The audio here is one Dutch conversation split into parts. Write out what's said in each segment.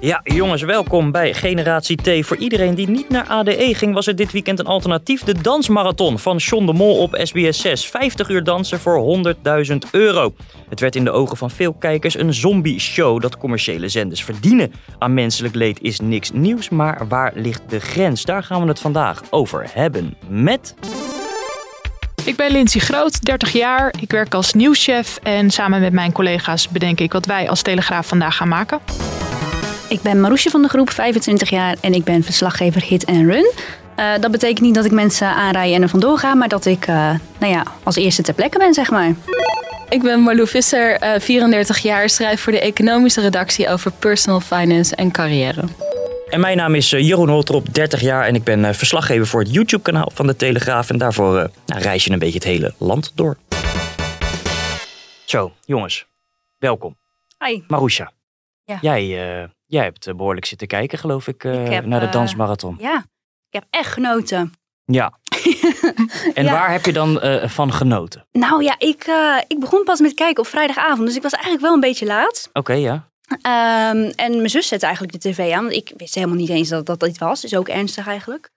Ja, jongens, welkom bij Generatie T. Voor iedereen die niet naar ADE ging, was er dit weekend een alternatief. De dansmarathon van John de Mol op SBS 6. 50 uur dansen voor 100.000 euro. Het werd in de ogen van veel kijkers een zombie-show. Dat commerciële zenders verdienen aan menselijk leed is niks nieuws. Maar waar ligt de grens? Daar gaan we het vandaag over hebben met... Ik ben Lindsay Groot, 30 jaar. Ik werk als nieuwschef en samen met mijn collega's bedenk ik wat wij als Telegraaf vandaag gaan maken. Ik ben Maroesje van de groep, 25 jaar en ik ben verslaggever Hit en Run. Uh, dat betekent niet dat ik mensen aanrij en er vandoor ga, maar dat ik uh, nou ja, als eerste ter plekke ben, zeg maar. Ik ben Marlou Visser, uh, 34 jaar, schrijf voor de economische redactie over personal finance en carrière. En mijn naam is Jeroen Holtrop, 30 jaar en ik ben verslaggever voor het YouTube-kanaal van de Telegraaf. En daarvoor nou, reis je een beetje het hele land door. Zo, jongens, welkom. Hi. Marusha, ja. jij Jij hebt eh, behoorlijk zitten kijken, geloof ik, ik naar de dansmarathon. ja, ik heb echt genoten. Ja. en waar heb je dan uh, van genoten? Nou ja, ik, uh, ik begon pas met kijken op vrijdagavond. Dus ik was eigenlijk wel een beetje laat. Oké, okay, ja. Um, en mijn zus zette eigenlijk de tv aan. Want ik wist helemaal niet eens dat dat dit was. Dus ook ernstig eigenlijk.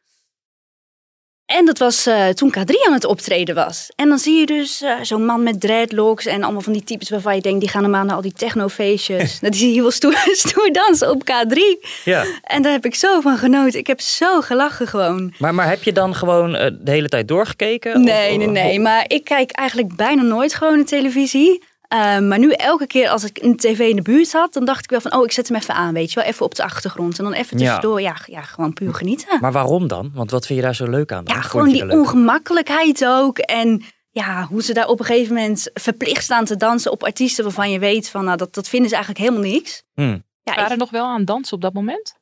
En dat was uh, toen K3 aan het optreden was. En dan zie je dus uh, zo'n man met dreadlocks en allemaal van die types waarvan je denkt, die gaan normaal naar al die technofeestjes. dat zie je heel stoer, stoer dansen op K3. Ja. En daar heb ik zo van genoten. Ik heb zo gelachen gewoon. Maar, maar heb je dan gewoon uh, de hele tijd doorgekeken? Nee, of, nee, nee. Maar ik kijk eigenlijk bijna nooit gewoon de televisie. Uh, maar nu elke keer als ik een tv in de buurt had, dan dacht ik wel van, oh, ik zet hem even aan, weet je wel, even op de achtergrond. En dan even tussendoor, ja, ja, ja gewoon puur genieten. Maar waarom dan? Want wat vind je daar zo leuk aan? Dan? Ja, gewoon die ongemakkelijkheid ook. En ja, hoe ze daar op een gegeven moment verplicht staan te dansen op artiesten waarvan je weet van, nou, dat, dat vinden ze eigenlijk helemaal niks. Hmm. Ja, Waren er nog wel aan dansen op dat moment?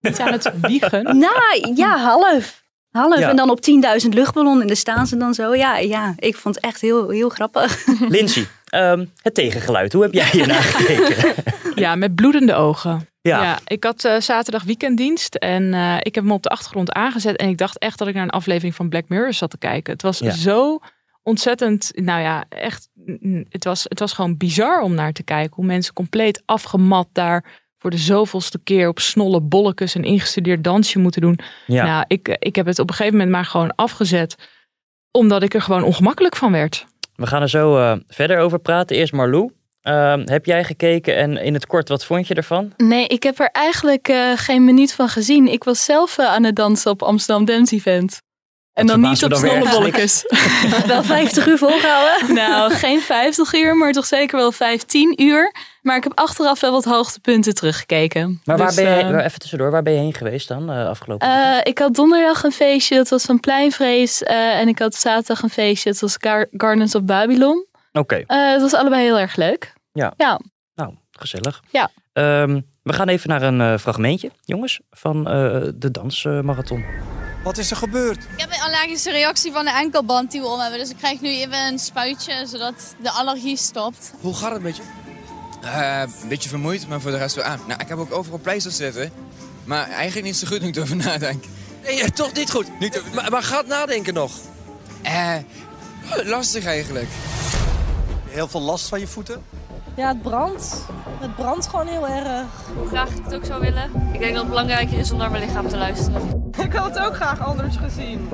Niet aan het wiegen? nou, ja, half. Half ja. en dan op 10.000 luchtballonnen en daar staan ze dan zo. Ja, ja, ik vond het echt heel, heel grappig. Lindsay, um, het tegengeluid, hoe heb jij hier naar gekeken? ja, met bloedende ogen. Ja. ja ik had uh, zaterdag weekenddienst en uh, ik heb hem op de achtergrond aangezet. En ik dacht echt dat ik naar een aflevering van Black Mirror zat te kijken. Het was ja. zo ontzettend, nou ja, echt, het was, het was gewoon bizar om naar te kijken. Hoe mensen compleet afgemat daar voor de zoveelste keer op snolle bolletjes een ingestudeerd dansje moeten doen. Ja. Nou, ik, ik heb het op een gegeven moment maar gewoon afgezet. Omdat ik er gewoon ongemakkelijk van werd. We gaan er zo uh, verder over praten. Eerst Marlou. Uh, heb jij gekeken en in het kort, wat vond je ervan? Nee, ik heb er eigenlijk uh, geen minuut van gezien. Ik was zelf aan het dansen op Amsterdam Dance Event. En dan niet op snollebolletjes. wel 50 uur volgehouden? Nou, geen 50 uur, maar toch zeker wel 15 uur. Maar ik heb achteraf wel wat hoogtepunten teruggekeken. Maar waar dus, ben je, uh, even tussendoor, waar ben je heen geweest dan uh, afgelopen uh, Ik had donderdag een feestje, dat was van Pleinvrees. en ik had zaterdag een feestje, dat was Gar Gardens of Babylon. Oké. Okay. het was allebei heel erg leuk. Ja. ja. Nou, gezellig. Ja. Um, we gaan even naar een fragmentje, jongens, van de dansmarathon. Wat is er gebeurd? Ik heb een allergische reactie van de enkelband die we om hebben. Dus ik krijg nu even een spuitje, zodat de allergie stopt. Hoe gaat het met je? Uh, een beetje vermoeid, maar voor de rest wel aan. Nou, ik heb ook overal pleisters zitten. Maar eigenlijk niet zo goed nu ik erover nadenk. Nee, toch niet goed. Niet over... maar, maar gaat nadenken nog? Eh, lastig eigenlijk. Heel veel last van je voeten? Ja, het brandt. Het brandt gewoon heel erg. Hoe graag ik het ook zou willen. Ik denk dat het belangrijker is om naar mijn lichaam te luisteren. Ik had het ook graag anders gezien.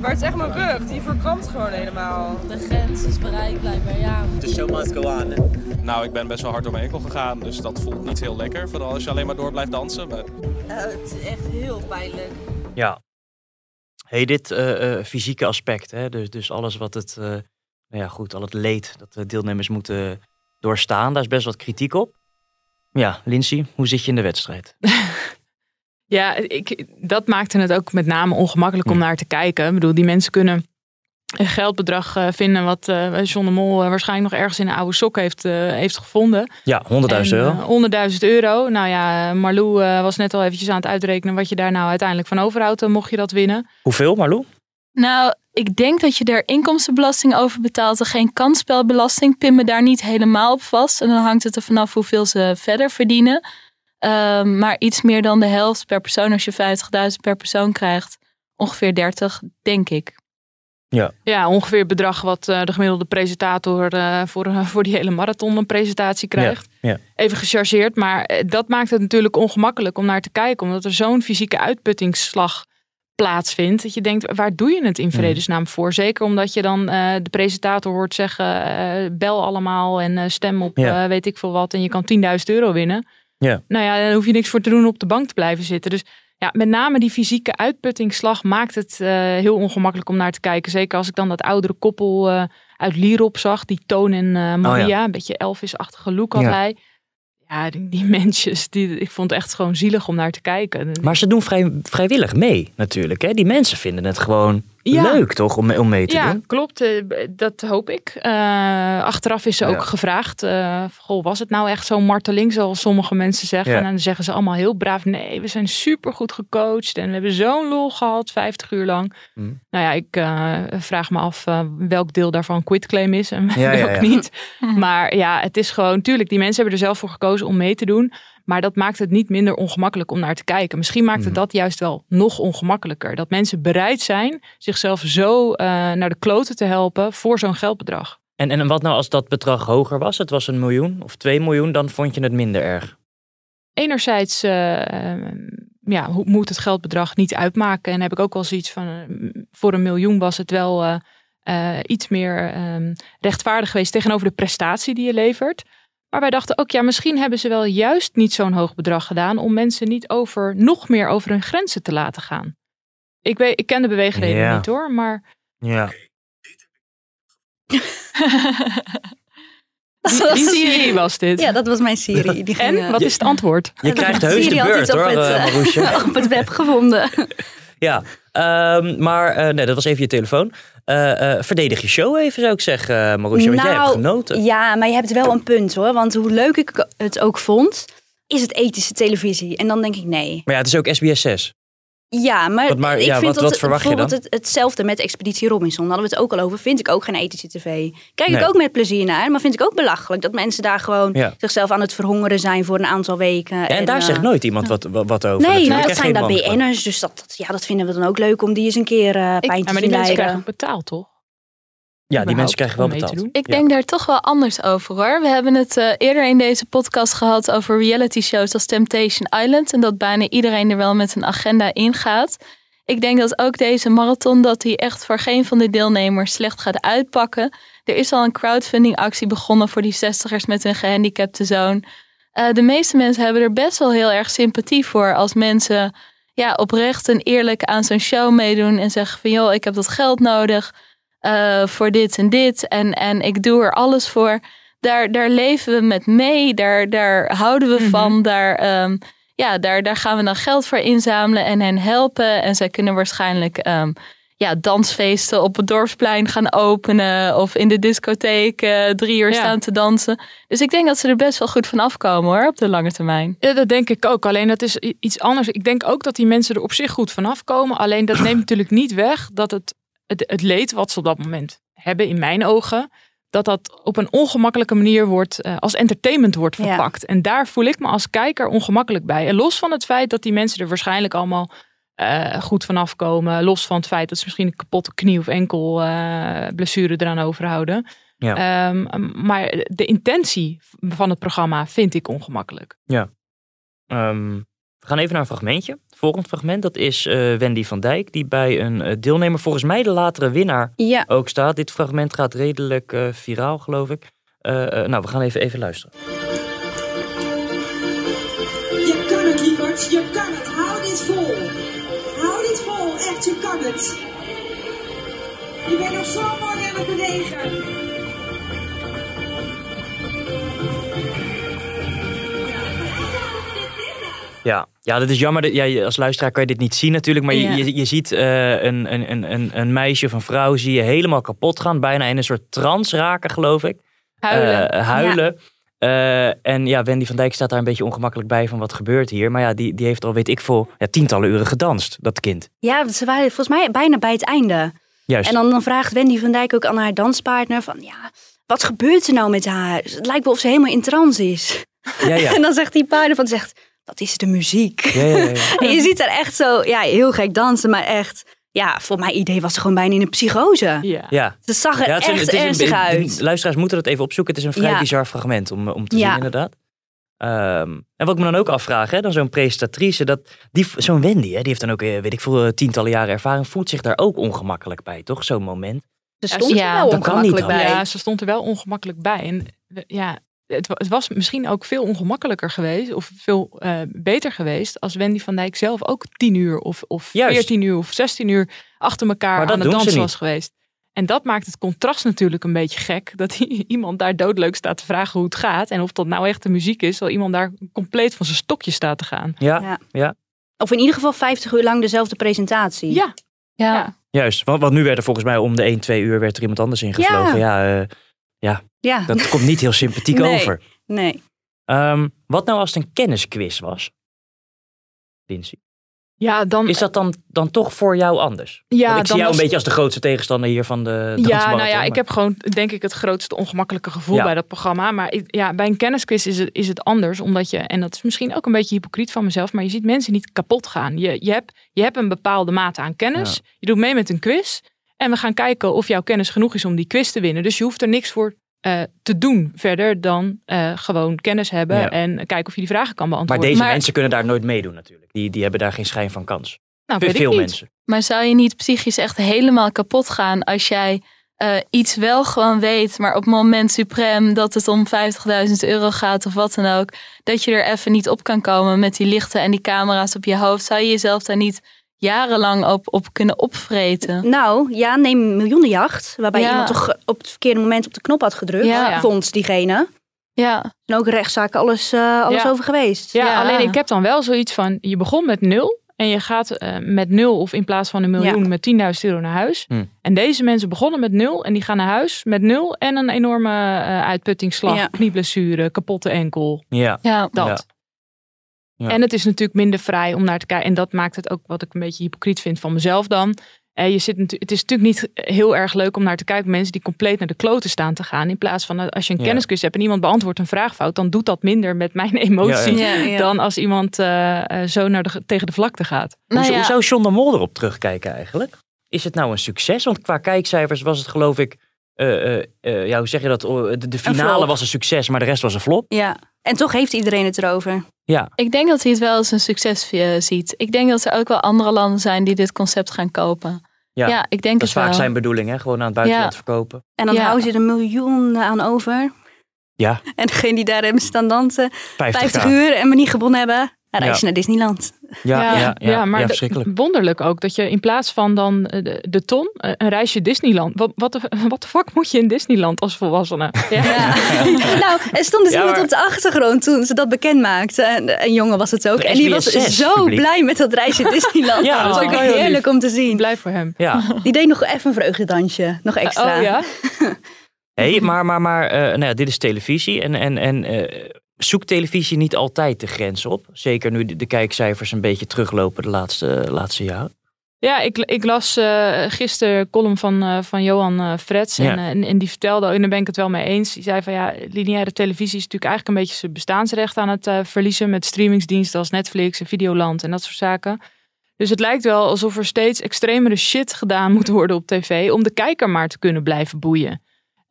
Maar het is echt mijn rug, die verkrampt gewoon helemaal. De grens is bereikt blijkbaar, ja. The show must go on. Nou, ik ben best wel hard door mijn enkel gegaan, dus dat voelt niet heel lekker. Vooral als je alleen maar door blijft dansen. Maar... Uh, het is echt heel pijnlijk. Ja. Hey, dit uh, uh, fysieke aspect, hè? Dus, dus alles wat het, nou ja goed, al het leed dat de deelnemers moeten doorstaan, daar is best wat kritiek op. Ja, Lindsay, hoe zit je in de wedstrijd? Ja, ik, dat maakte het ook met name ongemakkelijk om naar te kijken. Ik bedoel, die mensen kunnen een geldbedrag uh, vinden wat uh, John de Mol waarschijnlijk nog ergens in een oude sok heeft, heeft gevonden. Ja, 100.000 euro. 100.000 euro. Nou ja, Marlou was net al eventjes aan het uitrekenen wat je daar nou uiteindelijk van overhoudt, mocht je dat winnen. Hoeveel, Marlou? Nou, ik denk dat je daar inkomstenbelasting over betaalt en geen kansspelbelasting. Pin me daar niet helemaal op vast. En dan hangt het er vanaf hoeveel ze verder verdienen. Ehm, maar iets meer dan de helft per persoon als je 50.000 per persoon krijgt. Ongeveer 30, denk ik. Ja, ja ongeveer het bedrag wat uh, de gemiddelde presentator uh, voor, uh, voor die hele marathon een presentatie krijgt. Ja, ja. Even gechargeerd, maar dat maakt het natuurlijk ongemakkelijk om naar te kijken. Omdat er zo'n fysieke uitputtingsslag plaatsvindt. Dat je denkt, waar doe je het in mm. vredesnaam voor? Zeker omdat je dan uh, de presentator hoort zeggen, uh, bel allemaal en uh, stem op ja. weet ik veel wat. En je kan 10.000 euro winnen. Ja. Nou ja, dan hoef je niks voor te doen op de bank te blijven zitten. Dus ja, met name die fysieke uitputtingsslag maakt het heel ongemakkelijk om naar te kijken. Zeker als ik dan dat oudere koppel uit Lierop zag, die Toon en Maria. Oh ja. Een beetje Elvis-achtige look had hij ja, die, mensjes, die, ik vond het echt gewoon zielig om naar te kijken. Maar ze doen vrij, vrijwillig mee natuurlijk. Hè? Die mensen vinden het gewoon leuk toch om, om mee te ja, doen? Ja, klopt. Eh, dat hoop ik. Uh, achteraf is ze ook gevraagd. Uh, goh, was het nou echt zo'n marteling zoals sommige mensen zeggen? En dan zeggen ze allemaal heel braaf. Nee, we zijn super goed gecoacht. En we hebben zo'n lol gehad, 50 uur lang. Mm. Nou ja, ik vraag me af welk deel daarvan quitclaim is en welk niet. Maar ja, het is gewoon... Tuurlijk, die mensen hebben er zelf voor gekozen om mee te doen. Maar dat maakt het niet minder ongemakkelijk om naar te kijken. Misschien maakt het mhm. dat juist wel nog ongemakkelijker. Dat mensen bereid zijn zichzelf zo uh, naar de kloten te helpen voor zo'n geldbedrag. En, en wat nou als dat bedrag hoger was? Het was een miljoen of twee miljoen, dan vond je het minder erg? Enerzijds uh, ja, moet het geldbedrag niet uitmaken. En heb ik ook wel zoiets van, voor een miljoen was het wel uh, iets meer ehm, rechtvaardig geweest tegenover de prestatie die je levert. Maar wij dachten ook, ja, misschien hebben ze wel juist niet zo'n hoog bedrag gedaan om mensen niet over, nog meer over hun grenzen te laten gaan. Ik, weet, ik ken de beweegreden niet hoor, maar. Ja. Wie Siri was dit? Ja, dat was mijn Siri. Die ging, en, wat is het antwoord? Je krijgt heus de beurt hoor, uh, op het web gevonden. Ja, um, maar uh, nee, dat was even je telefoon. Uh, uh, verdedig je show even, zou ik zeggen, Marusha, want jij hebt nou, genoten. Ja, maar je hebt wel een punt hoor. Want hoe leuk ik het ook vond, is het ethische televisie. En dan denk ik nee. Maar ja, het is ook SBS 6. Ja, maar, wat, maar ik ja, vind wat, wat verwacht je dan? Het, hetzelfde met Expeditie Robinson. Daar hadden we het ook al over. Vind ik ook geen ethische tv. Kijk ik ook met plezier naar. Maar vind ik ook belachelijk dat mensen daar gewoon ja. zichzelf aan het verhongeren zijn voor een aantal weken. Ja, en, daar zegt uh, nooit iemand wat, wat over. Nee, nou, dat zijn daar BN'ers. Dus dat, dat, ja, dat vinden we dan ook leuk om die eens een keer uh, pijn ik, te maar die mensen krijgen betaald, toch? Ja, die mensen krijgen wel betaald. Ik denk daar toch wel anders over hoor. We hebben het uh, eerder in deze podcast gehad over reality shows als Temptation Island. En dat bijna iedereen er wel met een agenda ingaat. Ik denk dat ook deze marathon dat die echt voor geen van de deelnemers slecht gaat uitpakken. Er is al een crowdfunding actie begonnen voor die 60ers met een gehandicapte zoon. Uh, de meeste mensen hebben er best wel heel erg sympathie voor als mensen ja, oprecht en eerlijk aan zo'n show meedoen en zeggen van joh, ik heb dat geld nodig uh, voor dit en dit en, en ik doe er alles voor. Daar, daar leven we met mee, daar, daar houden we mm -hmm. van, daar um, ja, daar, daar gaan we dan geld voor inzamelen en hen helpen. En zij kunnen waarschijnlijk um, ja, dansfeesten op het dorpsplein gaan openen. Of in de discotheek uh, drie uur ja. staan te dansen. Dus ik denk dat ze er best wel goed van afkomen hoor, op de lange termijn. Ja, dat denk ik ook. Alleen dat is iets anders. Ik denk ook dat die mensen er op zich goed van afkomen. Alleen dat neemt natuurlijk niet weg dat het, het, het leed wat ze op dat moment hebben, in mijn ogen dat dat op een ongemakkelijke manier wordt, uh, als entertainment wordt verpakt. Ja. En daar voel ik me als kijker ongemakkelijk bij. En los van het feit dat die mensen er waarschijnlijk allemaal uh, goed vanaf komen. Los van het feit dat ze misschien een kapotte knie of enkel uh, blessure eraan overhouden. Ja. Um, maar de intentie van het programma vind ik ongemakkelijk. Ja. Um, we gaan even naar een fragmentje. Het volgende fragment, dat is uh, Wendy van Dijk, die bij een uh, deelnemer, volgens mij de latere winnaar, ja. ook staat. Dit fragment gaat redelijk uh, viraal, geloof ik. nou, we gaan even, even luisteren. Je kan het, lieverd. Je kan het. Hou dit vol. Hou dit vol. Echt, je kan het. Je bent nog zo mooi aan het bewegen. Ja, ja dat is jammer. Ja, als luisteraar kan je dit niet zien natuurlijk. Maar Ja. je, je, je ziet eh, een, een, een, een meisje of een vrouw zie je helemaal kapot gaan. Bijna in een soort trance raken, geloof ik. Huilen. Eh, huilen. Eh, en ja, Wendy van Dijk staat daar een beetje ongemakkelijk bij van wat gebeurt hier. Maar ja, die, die heeft al, weet ik veel, ja, tientallen uren gedanst, dat kind. Ja, ze waren volgens mij bijna bij het einde. Juist. En dan, dan vraagt Wendy van Dijk ook aan haar danspartner van... Ja, wat gebeurt er nou met haar? Het lijkt wel of ze helemaal in trance is. Ja, ja. en dan zegt die paarden van, zegt, dat is de muziek. Ja, ja, ja. En je ziet haar echt zo, ja, heel gek dansen, maar echt... Ja, voor mijn idee was ze gewoon bijna in een psychose. Ja. Ja. Ze zag er Ja, het is een- echt het is een- ernstig uit. Luisteraars moeten dat even opzoeken. Het is een vrij Ja. bizar fragment om, om te Ja. zien, inderdaad. Ehm, en wat ik me dan ook afvraag, hè, dan zo'n presentatrice, dat, die, zo'n Wendy, hè, die heeft dan ook, eh, weet ik veel, eh, tientallen jaren ervaring, voelt zich daar ook ongemakkelijk bij, toch? Zo'n moment. Ze stond er Ja, wel dat kan niet ongemakkelijk bij. Ja, ze stond er wel ongemakkelijk bij. En we- ja, het, wa- het was misschien ook veel ongemakkelijker geweest, of veel eh, beter geweest, als Wendy van Dijk zelf ook 10 uur of, of Juist. 14 uur of 16 uur achter elkaar aan het dansen was geweest. En dat maakt het contrast natuurlijk een beetje gek. Dat iemand daar doodleuk staat te vragen hoe het gaat. En of dat nou echt de muziek is. Terwijl iemand daar compleet van zijn stokje staat te gaan. Ja, Ja. ja. Of in ieder geval 50 uur lang dezelfde presentatie. Ja, Ja. Ja. Juist, want, want nu werd er volgens mij om de 1, 2 uur werd er iemand anders ingevlogen. Ja, eh, Ja. Dat komt niet heel sympathiek Nee. over. Nee. Ehm, wat nou als het een kennisquiz was? Lindsay. ja dan... Is dat dan, dan toch voor jou anders? ja, Want ik zie jou was- een beetje als de grootste tegenstander hier van de Ja, nou ja, ik heb gewoon denk ik het grootste ongemakkelijke gevoel Ja. bij dat programma. Maar ik, ja, bij een kennisquiz is het, is het anders. Omdat je, en dat is misschien ook een beetje hypocriet van mezelf, maar je ziet mensen niet kapot gaan. Je, je, hebt, je hebt een bepaalde mate aan kennis. Je doet mee met een quiz. En we gaan kijken of jouw kennis genoeg is om die quiz te winnen. Dus je hoeft er niks voor eh, te doen verder dan eh, gewoon kennis hebben. Ja. En kijken of je die vragen kan Maar beantwoorden. deze mensen kunnen daar nooit meedoen natuurlijk. Die, die hebben daar geen schijn van kans. nou, Veel weet ik niet. mensen. Maar zou je niet psychisch echt helemaal kapot gaan als jij eh, iets wel gewoon weet, maar op het moment suprem dat het om 50.000 euro gaat of wat dan ook, dat je er even niet op kan komen met die lichten en die camera's op je hoofd, zou je jezelf daar niet jarenlang op, op kunnen opvreten? Nou, ja, neem Miljoenenjacht. Waarbij Ja. iemand toch op het verkeerde moment op de knop had gedrukt. Ja. Vond diegene. Ja, En ook rechtszaken alles, eh, alles Ja. over geweest. Ja, Ja. alleen ik heb dan wel zoiets van, je begon met nul en je gaat eh, met nul of in plaats van een miljoen Ja. met 10.000 euro naar huis. Hm. En deze mensen begonnen met nul en die gaan naar huis met nul en een enorme eh, uitputtingsslag, Ja. knieblessure, kapotte enkel, Ja. ja. dat. Ja. En het is natuurlijk minder vrij om naar te kijken. En dat maakt het ook wat ik een beetje hypocriet vind van mezelf dan. Eh, je zit het is natuurlijk niet heel erg leuk om naar te kijken. Mensen die compleet naar de kloten staan te gaan. In plaats van als je een Ja. kennisquiz hebt en iemand beantwoordt een vraag fout. Dan doet dat minder met mijn emotie. Ja, Ja, ja. Dan als iemand eh, eh, zo naar de, tegen de vlakte gaat. Nou hoe, ja. hoe zou John de Mol erop terugkijken eigenlijk? Is het nou een succes? Want qua kijkcijfers was het geloof ik... eh, eh, eh, ja, hoe zeg je dat? De, de finale was een succes, maar de rest was een flop. Ja. En toch heeft iedereen het erover. Ja, Ik denk dat hij het wel als een succes ziet. Ik denk dat er ook wel andere landen zijn die dit concept gaan kopen. ja. Ja, ik denk dat het is vaak wel. zijn bedoeling, hè? Gewoon aan het buitenland Ja. verkopen. En dan Ja. houden ze er een miljoen aan over. Ja, En degene die daar hebben staan dansen, 50, 50 uur en me niet gewonnen hebben, dan reis je Ja. naar Disneyland. Ja, ja, ja, ja, maar wonderlijk ook dat je in plaats van dan eh, de, de ton eh, een reisje Disneyland. Wat, wat, de, wat de fuck moet je in Disneyland als volwassene? Ja. nou, er stond dus Ja, iemand maar- op de achtergrond toen ze dat bekend maakte. En een jongen was het ook. De En die was SBS6 zo publiek. blij met dat reisje Disneyland. Ja, dat was ook heerlijk om te zien. Blij voor hem. Ja. Die deed nog even een vreugdedansje. Nog extra. Oh ja? Hey, maar maar, maar eh, nou ja, dit is televisie. En, en, en eh, zoekt televisie niet altijd de grens op? Zeker nu de, de kijkcijfers een beetje teruglopen de laatste, laatste jaren. Ja, ik, ik las eh gisteren een column van, eh, van Johan eh Frets. En, Ja. en, en die vertelde, en daar ben ik het wel mee eens. Die zei van ja, lineaire televisie is natuurlijk eigenlijk een beetje zijn bestaansrecht aan het verliezen. Met streamingsdiensten als Netflix en Videoland en dat soort zaken. Dus het lijkt wel alsof er steeds extremere shit gedaan moet worden op tv. Om de kijker maar te kunnen blijven boeien.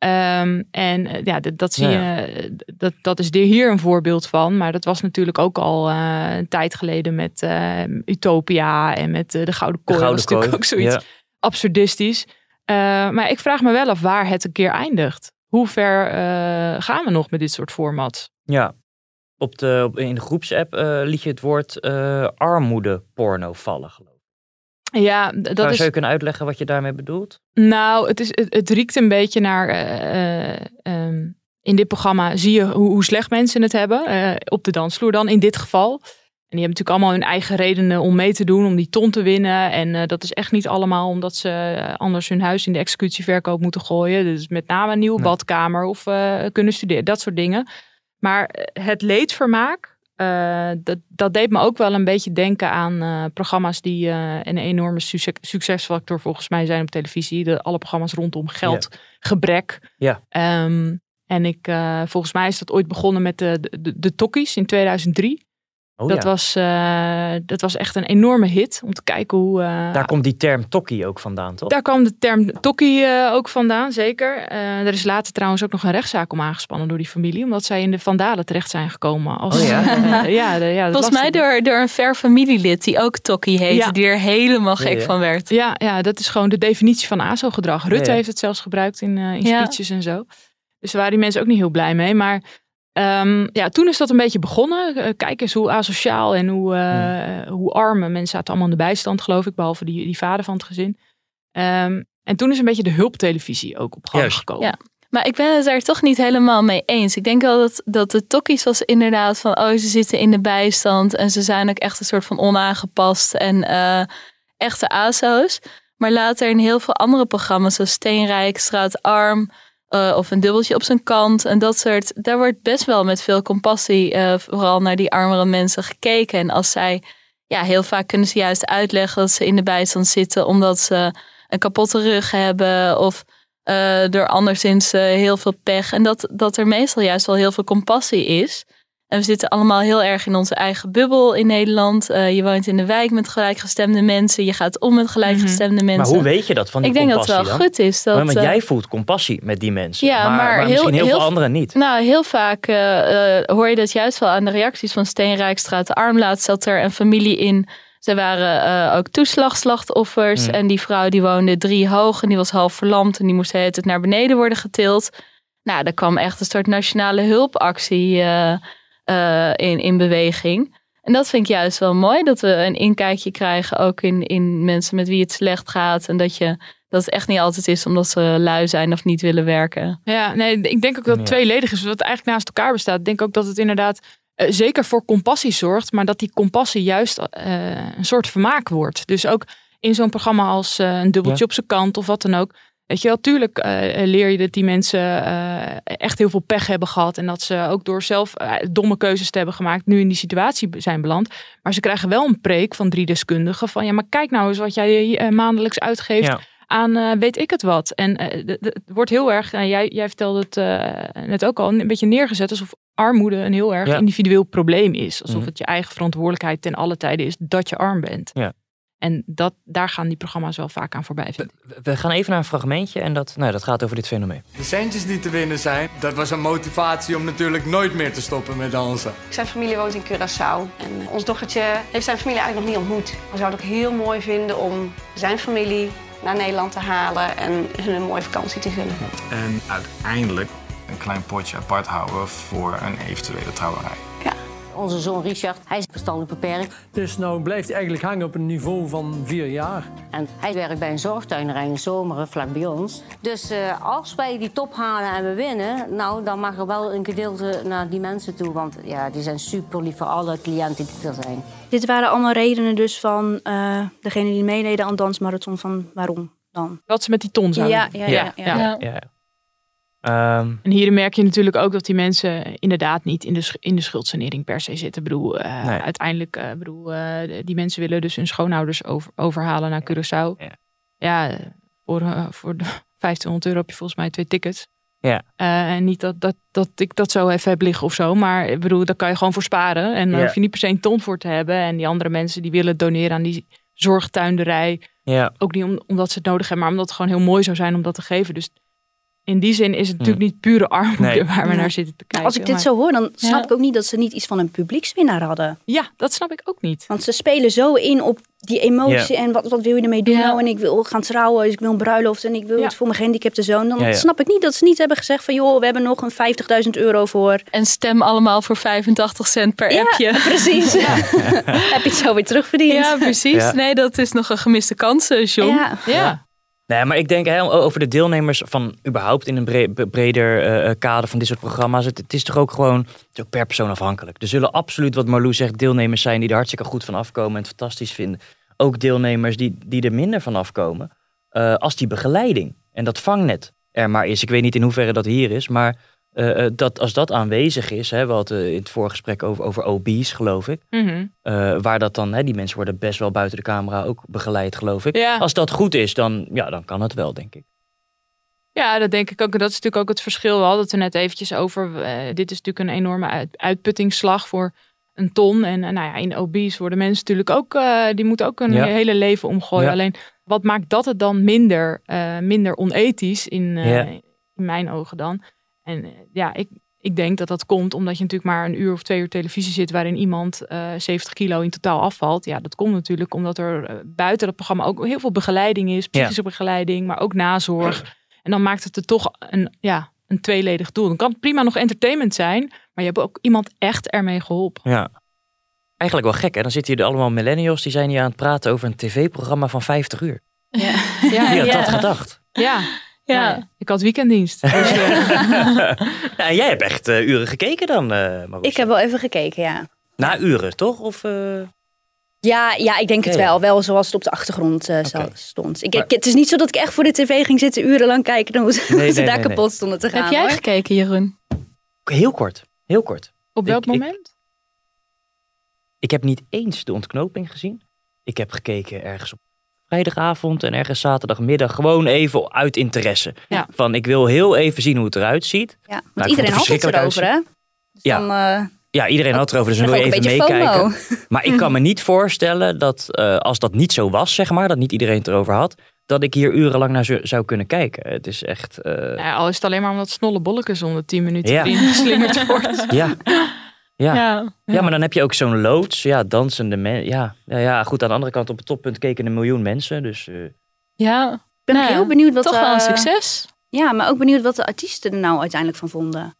Ehm, en eh, ja, dat, dat zie Ja, je, dat, dat is hier een voorbeeld van. Maar dat was natuurlijk ook al eh, een tijd geleden met eh, Utopia en met eh, de Gouden Kooi. Dat was natuurlijk ook zoiets Ja. absurdistisch. Maar ik vraag me wel af waar het een keer eindigt. Hoe ver gaan we nog met dit soort formats? Ja. Op de, op, in de groepsapp liet je het woord eh armoedeporno vallen, geloof ik. Ja, dat Zou, is. zou je kunnen uitleggen wat je daarmee bedoelt? Nou, het, is, het, het riekt een beetje naar. eh, eh, ehm, in dit programma zie je hoe, hoe slecht mensen het hebben. eh, op de dansvloer dan, in dit geval. En die hebben natuurlijk allemaal hun eigen redenen om mee te doen, om die ton te winnen. En dat is echt niet allemaal omdat ze anders hun huis in de executieverkoop moeten gooien. Dus met name een nieuwe badkamer of kunnen studeren, dat soort dingen. Maar het leedvermaak, uh, dat, dat deed me ook wel een beetje denken aan uh, programma's die uh, een enorme succes, succesfactor volgens mij zijn op televisie. De, alle programma's rondom geldgebrek. Ja. Yeah. Um, en ik, volgens mij is dat ooit begonnen met de, de, de, de Tokkies in 2003. Oh, dat, ja. was, uh, dat was echt een enorme hit om te kijken hoe. Uh, daar komt die term tokkie ook vandaan, toch? Daar kwam de term tokkie uh, ook vandaan, zeker. er is later trouwens ook nog een rechtszaak om aangespannen door die familie, omdat zij in de vandalen terecht zijn gekomen. Als, oh, ja? ja, de, ja Volgens mij door, door een ver familielid die ook tokkie heette, ja. die er helemaal gek ja, van werd. Ja, ja, dat is gewoon de definitie van ASO-gedrag. Rutte heeft het zelfs gebruikt in, in speeches en zo. Dus daar waren die mensen ook niet heel blij mee. Maar Um, ja, toen is dat een beetje begonnen. Uh, kijk eens hoe asociaal en hoe, uh, hoe arm. Mensen zaten allemaal in de bijstand, geloof ik, behalve die, die vader van het gezin. Um, en toen is een beetje de hulptelevisie ook op gang Juist. gekomen. Ja. Maar ik ben het daar toch niet helemaal mee eens. Ik denk wel dat, dat de tokkies was inderdaad van... oh, ze zitten in de bijstand en ze zijn ook echt een soort van onaangepast... en uh, echte ASO's. Maar later in heel veel andere programma's zoals Steenrijk, Straatarm... Uh, of een dubbeltje op zijn kant. En dat soort. Daar wordt best wel met veel compassie. Uh, vooral naar die armere mensen gekeken. En als zij. Ja, heel vaak kunnen ze juist uitleggen dat ze in de bijstand zitten. omdat ze een kapotte rug hebben. Of uh, er anderszins heel veel pech. En dat, dat er meestal juist wel heel veel compassie is. En we zitten allemaal heel erg in onze eigen bubbel in Nederland. Uh, je woont in de wijk met gelijkgestemde mensen. Je gaat om met gelijkgestemde mm -hmm. mensen. Maar hoe weet je dat van die Ik denk dat het wel dan? goed is. Dat, maar, uh, jij voelt compassie met die mensen. Ja, maar, maar, maar heel, misschien heel, heel veel anderen niet. Nou, heel vaak uh, hoor je dat juist wel aan de reacties van Steenrijkstraat. Armlaat zat er een familie in. Ze waren ook toeslagslachtoffers. Mm. En die vrouw die woonde drie hoog en die was half verlamd. En die moest het naar beneden worden getild. Nou, daar kwam echt een soort nationale hulpactie uh, in, in beweging. En dat vind ik juist wel mooi, dat we een inkijkje krijgen ook in, in mensen met wie het slecht gaat. En dat, je, dat het echt niet altijd is omdat ze lui zijn of niet willen werken. Ja, nee, ik denk ook dat het tweeledig is, wat eigenlijk naast elkaar bestaat. Ik denk ook dat het inderdaad uh, zeker voor compassie zorgt, maar dat die compassie juist uh, een soort vermaak wordt. Dus ook in zo'n programma als uh, een dubbeltje ja. op zijn kant of wat dan ook. Weet je wel, tuurlijk uh, leer je dat die mensen uh, echt heel veel pech hebben gehad. En dat ze ook door zelf uh, domme keuzes te hebben gemaakt, nu in die situatie zijn beland. Maar ze krijgen wel een preek van drie deskundigen van ja, maar kijk nou eens wat jij maandelijks uitgeeft. Ja. Aan weet ik het wat. En het wordt heel erg, jij, jij vertelde het net ook al, een beetje neergezet alsof armoede een heel erg ja. individueel probleem is. Alsof mm. het je eigen verantwoordelijkheid ten alle tijden is dat je arm bent. Ja. En dat, daar gaan die programma's wel vaak aan voorbij. We, we, gaan even naar een fragmentje en dat, nou, dat gaat over dit fenomeen. De centjes die te winnen zijn, dat was een motivatie om natuurlijk nooit meer te stoppen met dansen. Zijn familie woont in Curaçao en ons dochtertje heeft zijn familie eigenlijk nog niet ontmoet. We zouden het ook heel mooi vinden om zijn familie naar Nederland te halen en hun een mooie vakantie te gunnen. En uiteindelijk een klein potje apart houden voor een eventuele trouwerij. Onze zoon Richard, hij is verstandelijk beperkt. Dus nou blijft hij eigenlijk hangen op een niveau van vier jaar. En hij werkt bij een zorgtuinerij in Zomeren, vlak bij ons. Dus uh, als wij die top halen en we winnen, nou, dan mag er wel een gedeelte naar die mensen toe. Want ja, die zijn super lief voor alle cliënten die er zijn. Dit waren allemaal redenen dus van uh, degene die meededen aan Dansmarathon, van waarom dan? Wat ze met die ton zouden ja, ja, ja. ja, ja. ja. Um, en hier merk je natuurlijk ook dat die mensen inderdaad niet in de, in de schuldsanering per se zitten. Ik bedoel, uh, nee. uiteindelijk, uh, bedoel, uh, die mensen willen dus hun schoonouders over, overhalen naar Curaçao. Ja, ja voor, voor de 1500 euro heb je volgens mij twee tickets. Ja. en niet dat, dat, dat ik dat zo even heb liggen of zo. Maar ik bedoel, daar kan je gewoon voor sparen. En daar ja. hoef je niet per se een ton voor te hebben. En die andere mensen die willen doneren aan die zorgtuinderij. Ja. Ook niet om, omdat ze het nodig hebben, maar omdat het gewoon heel mooi zou zijn om dat te geven. Dus in die zin is het natuurlijk niet pure armoede Nee. waar we naar zitten te kijken. Als ik dit maar- zo hoor, dan snap Ja. ik ook niet dat ze niet iets van een publiekswinnaar hadden. Ja, dat snap ik ook niet. Want ze spelen zo in op die emotie Ja. en wat, wat wil je ermee doen nou? En ik wil gaan trouwen, dus ik wil een bruiloft en ik wil Ja. het voor mijn gehandicapte zoon. Dan Ja, ja. snap ik niet dat ze niet hebben gezegd van joh, we hebben nog een 50.000 euro voor. En stem allemaal voor 85 cent per Ja, appje. precies. Heb je het zo weer terugverdiend. Ja, precies. Ja. Nee, dat is nog een gemiste kans, eh, John. Ja. Nee, maar ik denk over de deelnemers van überhaupt in een bre- breder uh, kader van dit soort programma's. Het, is toch ook gewoon ook per persoon afhankelijk. Er zullen absoluut, wat Marlou zegt, deelnemers zijn die er hartstikke goed van afkomen en het fantastisch vinden. Ook deelnemers die, die er minder van afkomen. Uh, als die begeleiding en dat vangnet er maar is. Ik weet niet in hoeverre dat hier is, maar uh, dat, als dat aanwezig is, hè, we hadden in het voorgesprek over, over OB's, geloof ik. Mm -hmm. uh, waar dat dan, hè, die mensen worden best wel buiten de camera ook begeleid, geloof ik. Ja. Als dat goed is, dan, ja, dan kan het wel, denk ik. Ja, dat denk ik ook. Dat is natuurlijk ook het verschil. We hadden het er net eventjes over. Dit is natuurlijk een enorme uit, uitputtingsslag voor een ton. En nou ja, in OB's worden mensen natuurlijk ook, die moeten ook ja. hele leven omgooien. Ja. Alleen, wat maakt dat het dan minder, minder onethisch in, in mijn ogen dan? En ja, ik, ik denk dat dat komt omdat je natuurlijk maar een uur of twee uur televisie zit waarin iemand uh, 70 kilo in totaal afvalt. Ja, dat komt natuurlijk omdat er uh, buiten het programma ook heel veel begeleiding is, psychische ja. begeleiding, maar ook nazorg. En dan maakt het er toch een, ja, een tweeledig doel. Dan kan het prima nog entertainment zijn, maar je hebt ook iemand echt ermee geholpen. Ja. Eigenlijk wel gek hè, dan zitten hier allemaal millennials die zijn hier aan het praten over een tv-programma van 50 uur. Ja, ja, Wie had dat gedacht? Ja. Ja. ja. ik had weekenddienst. Dus, uh... ja, jij hebt echt uh, uren gekeken dan, uh, Ik heb wel even gekeken, ja. Na uren, toch? Of, ja, ja, ik denk het wel. Wel zoals het op de achtergrond okay. stond. Ik, maar... ik, het is niet zo dat ik echt voor de tv ging zitten urenlang kijken. Dan moesten nee, ze nee, daar nee, kapot stonden te gaan. Heb jij hoor. gekeken, Jeroen? Heel kort. Heel kort. Op welk ik, moment? Ik, ik heb niet eens de ontknoping gezien. Ik heb gekeken ergens op vrijdagavond en ergens zaterdagmiddag gewoon even uit interesse. Ja. Van ik wil heel even zien hoe het eruit ziet. Ja, want nou, iedereen had het erover, hè? Dus ja. Dan, uh, ja, iedereen had het erover, dus dan wil je even meekijken. Maar ik kan me niet voorstellen dat uh, als dat niet zo was, zeg maar, dat niet iedereen het erover had, dat ik hier urenlang naar zou kunnen kijken. Het is echt. Uh... Ja, al is het alleen maar omdat snolle bollekes onder 10 minuten ja. geslingerd wordt. Ja. Ja. Ja, ja, maar dan heb je ook zo'n loods. Ja, dansende mensen. Ja. Ja, ja, goed. Aan de andere kant, op het toppunt keken een miljoen mensen. Dus, uh... Ja, ik ben nou, heel benieuwd wat... Toch wel een succes. Ja, maar ook benieuwd wat de artiesten er nou uiteindelijk van vonden.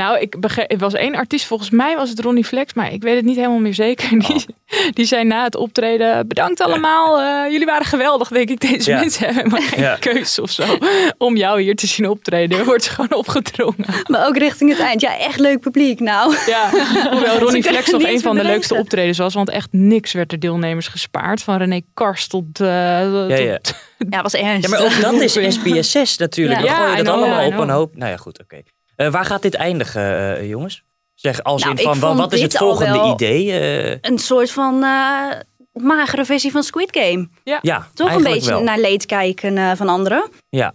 Nou, ik begreep, er was één artiest, volgens mij was het Ronnie Flex, maar ik weet het niet helemaal meer zeker. Die, oh. die zei na het optreden, bedankt allemaal, uh, jullie waren geweldig, denk ik. Deze ja. mensen hebben maar geen ja. keus of zo om jou hier te zien optreden. Er wordt gewoon opgedrongen. Maar ook richting het eind. Ja, echt leuk publiek nou. Ja, hoewel Ronnie Flex nog een van de leukste optredens was, want echt niks werd er deelnemers gespaard. Van René Karst tot... Uh, ja, ja. Tot, ja, was ernstig. Ja, maar ook dat is SBS 6 natuurlijk. Ja, Dan gooi je dat allemaal op een hoop. Nou ja, goed, oké. Okay. Uh, waar gaat dit eindigen, uh, jongens? Zeg als nou, in van wat, wat is het volgende idee? Uh... Een soort van magere versie van Squid Game. Ja, ja toch een beetje wel. naar leed kijken van anderen. Ja.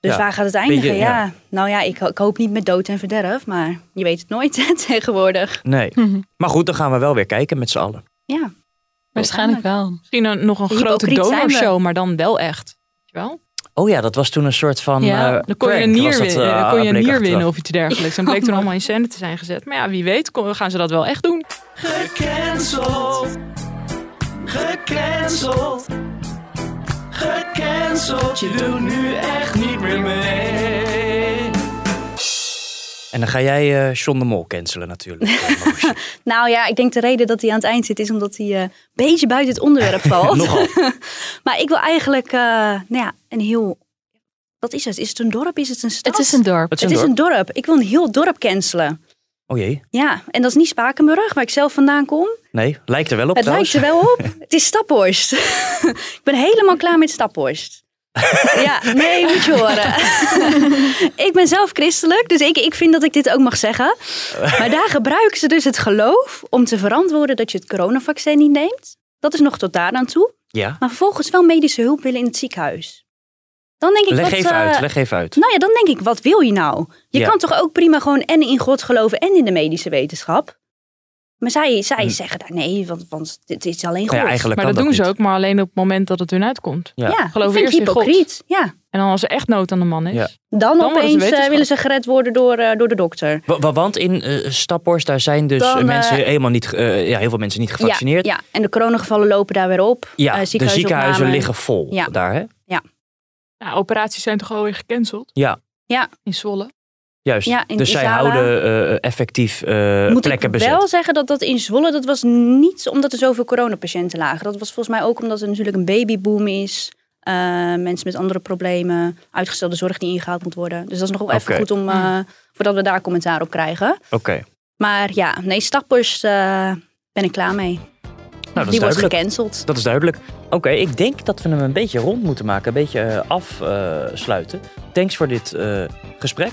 Dus ja. waar gaat het eindigen? Beetje, ja. ja. Nou ja, ik, ik, hoop niet met dood en verderf, maar je weet het nooit tegenwoordig. Nee. maar goed, dan gaan we wel weer kijken met z'n allen. Ja. Waarschijnlijk wel. Misschien een, nog een grote donorshow, maar dan wel echt. Weet je wel? Oh ja, dat was toen een soort van. Ja, uh, dan kon je een nier, dat, winnen, uh, kon je een nier winnen of iets dergelijks. Dan bleek toen allemaal in scène te zijn gezet. Maar ja, wie weet gaan ze dat wel echt doen. Gecanceld. Gecanceld. Gecanceld. Je doet nu echt niet meer mee. En dan ga jij uh, John de Mol cancelen natuurlijk. nou ja, ik denk de reden dat hij aan het eind zit is omdat hij een uh, beetje buiten het onderwerp valt. Nogal. maar ik wil eigenlijk uh, nou ja, een heel... Wat is het? Is het een dorp? Is het een stad? Het is een dorp. Het is het een, is dorp. een dorp. Ik wil een heel dorp cancelen. Oh jee. Ja, en dat is niet Spakenburg, waar ik zelf vandaan kom. Nee, lijkt er wel op Het trouwens. lijkt er wel op. het is Staphorst. ik ben helemaal klaar met Staphorst. ja, nee, moet je horen. ik ben zelf christelijk, dus ik, ik vind dat ik dit ook mag zeggen. Maar daar gebruiken ze dus het geloof om te verantwoorden dat je het coronavaccin niet neemt. Dat is nog tot daar aan toe. Ja. Maar vervolgens wel medische hulp willen in het ziekenhuis. Dan denk ik, leg wat, even uh, uit, leg even uit. Nou ja, dan denk ik, wat wil je nou? Je Ja. kan toch ook prima gewoon en in God geloven en in de medische wetenschap? Maar zij, zij zeggen daar nee, want, want dit is alleen God. Hm. Ja, eigenlijk Maar kan dat doen ze niet. ook, maar alleen op het moment dat het hun uitkomt. Ja. Ja, Geloof ik vind eerst in het God. hypocriet. Ja. En dan als er echt nood aan de man is. Ja. Dan, opeens eh, willen ze gered worden door, eh, door de dokter. Wa- wa- Want in eh Staphorst, daar zijn dus Dan, mensen helemaal niet, eh, ja, heel veel mensen niet gevaccineerd. Ja, ja, en de coronagevallen lopen daar weer op. Ja, Eh, de ziekenhuizen liggen vol Ja. daar, hè? Nou, operaties zijn toch alweer gecanceld Ja, Ja, in Zwolle. Juist. Ja, in dus zij Isala. houden eh, effectief eh, moet plekken ik bezet. wel zeggen dat dat in Zwolle, dat was niet omdat er zoveel coronapatiënten lagen. Dat was volgens mij ook omdat er natuurlijk een babyboom is. eh, mensen met andere problemen, uitgestelde zorg die ingehaald moet worden. Dus dat is nog wel even goed om, eh, voordat we daar commentaar op krijgen. Oké. Maar ja, nee, stappers eh, ben ik klaar mee. Nou, dat die is wordt gecanceld. Dat is duidelijk. Oké, ik denk dat we hem een beetje rond moeten maken. Een beetje eh, afsluiten. Thanks voor dit eh, gesprek.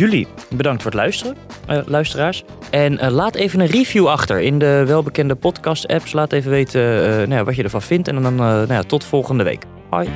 Jullie, bedankt voor het luisteren, eh, luisteraars. En eh, laat even een review achter in de welbekende podcast-apps. Laat even weten eh, nou ja, wat je ervan vindt. En dan nou ja, tot volgende week. Hoi.